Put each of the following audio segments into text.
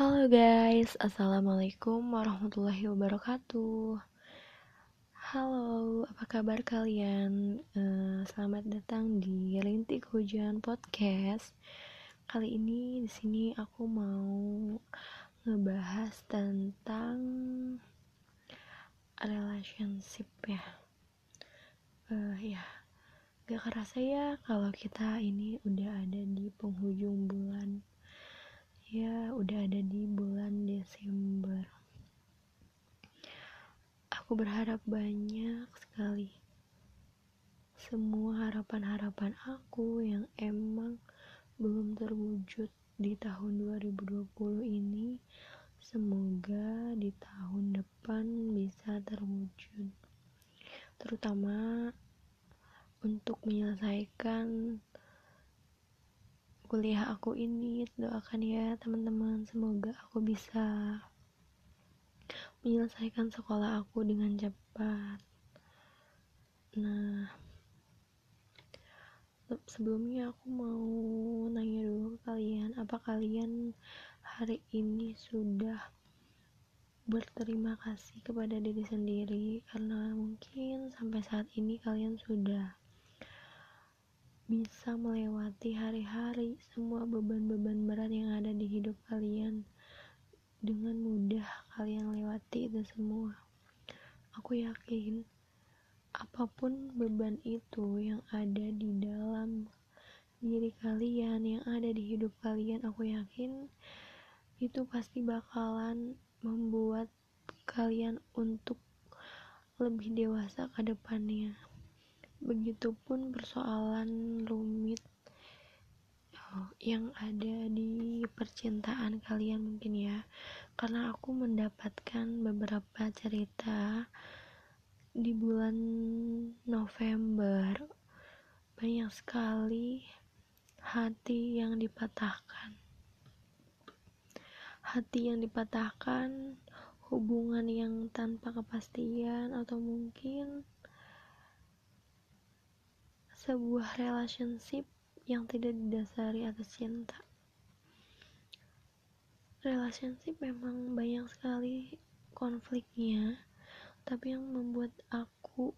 Halo guys, Assalamualaikum warahmatullahi wabarakatuh. Halo, apa kabar kalian? Uh, selamat datang di Rintik Hujan Podcast. Kali ini di sini aku mau ngebahas tentang relationship ya. Uh, Ya, gak kerasa ya kalau kita ini udah ada di penghujung bulan ya udah ada di bulan Desember. Aku berharap banyak sekali. Semua harapan-harapan aku yang emang belum terwujud di tahun 2020 ini semoga di tahun depan bisa terwujud. Terutama untuk menyelesaikan kuliah aku ini doakan ya teman-teman. Semoga aku bisa menyelesaikan sekolah aku dengan cepat. Nah sebelumnya aku mau nanya dulu ke kalian apa kalian hari ini sudah berterima kasih kepada diri sendiri? Karena mungkin sampai saat ini kalian sudah bisa melewati hari-hari semua beban-beban berat yang ada di hidup kalian. Dengan mudah kalian lewati itu semua. Aku yakin apa pun beban itu yang ada di dalam diri kalian yang ada di hidup kalian aku yakin itu pasti bakalan membuat kalian untuk lebih dewasa ke depannya begitupun persoalan rumit oh, yang ada di percintaan kalian mungkin ya. Karena aku mendapatkan beberapa cerita di bulan November. Banyak sekali hati yang dipatahkan. Hati yang dipatahkan hubungan yang tanpa kepastian atau mungkin sebuah relationship yang tidak didasari atas cinta. Relationship memang banyak sekali konfliknya tapi yang membuat aku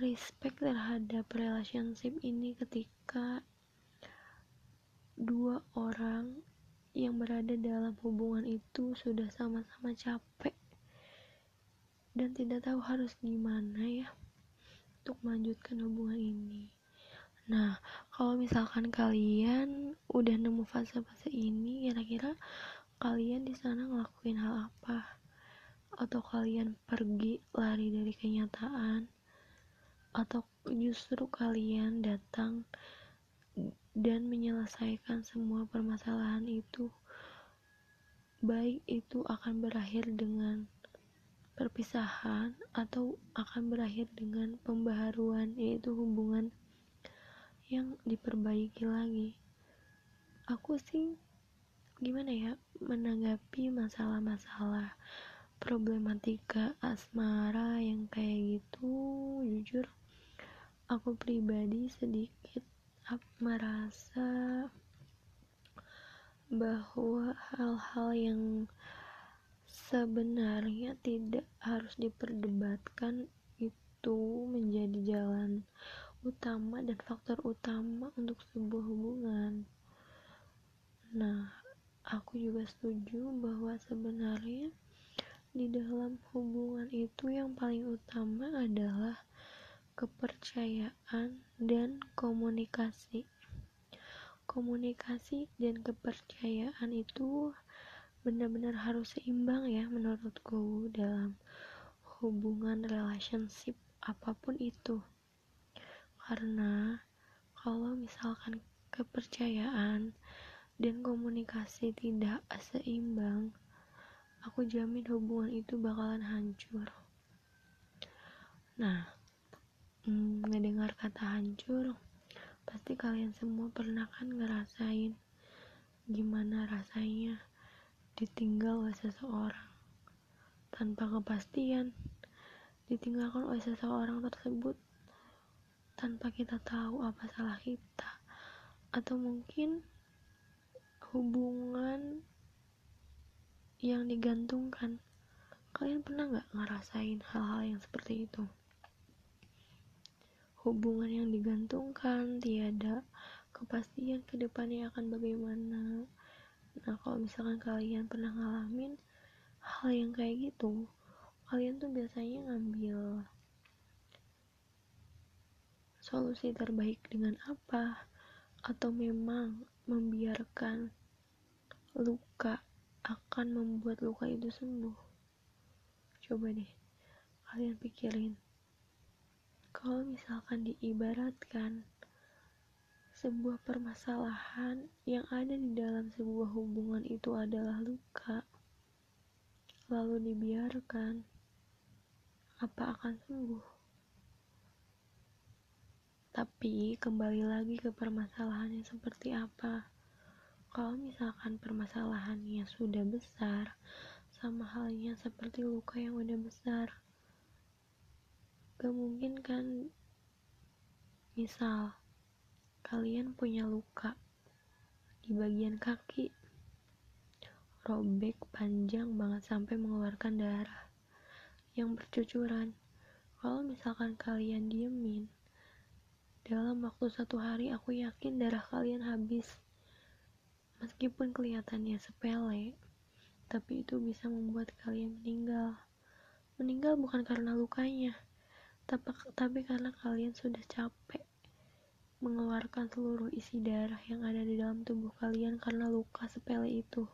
respect terhadap relationship ini ketika dua orang yang berada dalam hubungan itu sudah sama-sama capek dan tidak tahu harus gimana ya untuk melanjutkan hubungan ini. Nah, kalau misalkan kalian udah nemu fase-fase ini, kira-kira kalian di sana ngelakuin hal apa? Atau kalian pergi lari dari kenyataan? Atau justru kalian datang dan menyelesaikan semua permasalahan itu? Baik itu akan berakhir dengan perpisahan atau akan berakhir dengan pembaharuan yaitu hubungan yang diperbaiki lagi. Aku sih gimana ya menanggapi masalah-masalah problematika asmara yang kayak gitu jujur aku pribadi sedikit merasa bahwa hal-hal yang sebenarnya tidak harus diperdebatkan itu menjadi jalan utama dan faktor utama untuk sebuah hubungan. Nah, aku juga setuju bahwa sebenarnya di dalam hubungan itu yang paling utama adalah kepercayaan dan komunikasi. Komunikasi dan kepercayaan itu benar-benar harus seimbang ya menurutku dalam hubungan relationship apa pun itu. Karena kalau misalkan kepercayaan dan komunikasi tidak seimbang aku jamin hubungan itu bakalan hancur. Nah hmm, ngedengar kata hancur pasti kalian semua pernah kan ngerasain gimana rasanya ditinggal oleh seseorang. Tanpa kepastian ditinggalkan oleh seseorang tersebut. Tanpa kita tahu apa salah kita atau mungkin hubungan yang digantungkan. Kalian pernah nggak ngerasain hal-hal yang seperti itu? Hubungan yang digantungkan tiada kepastian ke depannya akan bagaimana nah kalau misalkan kalian pernah ngalamin hal yang kayak gitu kalian tuh biasanya ngambil solusi terbaik dengan apa? Atau memang membiarkan luka akan membuat luka itu sembuh? Coba deh kalian pikirin. Kalau misalkan diibaratkan sebuah permasalahan yang ada di dalam sebuah hubungan itu adalah luka, lalu dibiarkan, apa akan sembuh? Tapi kembali lagi ke permasalahannya seperti apa. Kalau misalkan permasalahannya sudah besar, sama halnya seperti luka yang udah besar, Gak mungkin kan misal kalian punya luka di bagian kaki. Robek panjang banget sampai mengeluarkan darah yang bercucuran. Kalau misalkan kalian diemin dalam waktu satu hari aku yakin darah kalian habis. Meskipun kelihatannya sepele tapi itu bisa membuat kalian meninggal. Meninggal bukan karena lukanya tapi, tapi karena kalian sudah capek mengeluarkan seluruh isi darah yang ada di dalam tubuh kalian karena luka sepele itu.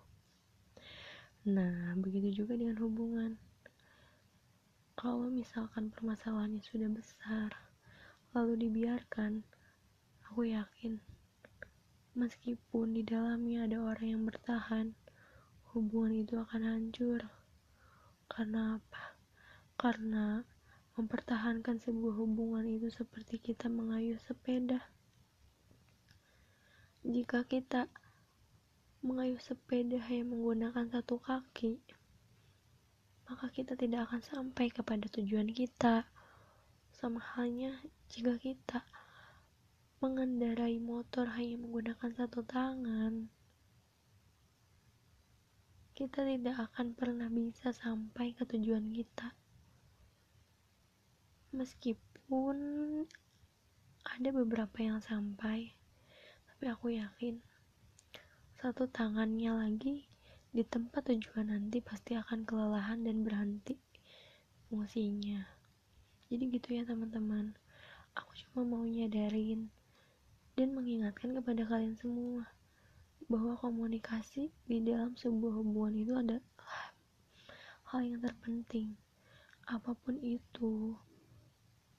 Nah, begitu juga dengan hubungan. Kalau misalkan permasalahannya sudah besar, lalu dibiarkan, aku yakin meskipun di dalamnya ada orang yang bertahan, hubungan itu akan hancur. Karena apa? Karena Mempertahankan sebuah hubungan itu seperti kita mengayuh sepeda. Jika kita mengayuh sepeda hanya menggunakan satu kaki, maka kita tidak akan sampai kepada tujuan kita. Sama halnya jika kita mengendarai motor hanya menggunakan satu tangan, kita tidak akan pernah bisa sampai ke tujuan kita meskipun ada beberapa yang sampai tapi aku yakin satu tangannya lagi di tempat tujuan nanti pasti akan kelelahan dan berhenti fungsinya jadi gitu ya teman-teman. Aku cuma mau nyadarin dan mengingatkan kepada kalian semua bahwa komunikasi di dalam sebuah hubungan itu adalah hal yang terpenting. Apa pun itu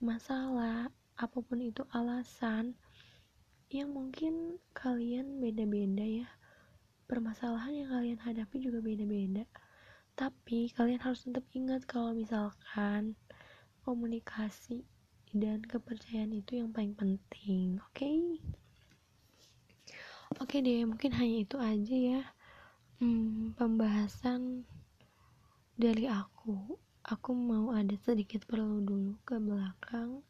masalah, apa pun itu alasan yang mungkin kalian beda-beda ya. Permasalahan yang kalian hadapi juga beda-beda. Tapi kalian harus tetap ingat kalau misalkan komunikasi dan kepercayaan itu yang paling penting, oke? Okay? Oke okay deh, mungkin hanya itu aja ya. Hmm, pembahasan dari aku aku mau ada sedikit perlu dulu ke belakang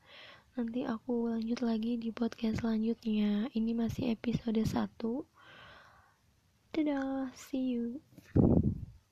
nanti aku lanjut lagi di podcast selanjutnya. Ini masih episode 1 dadah see you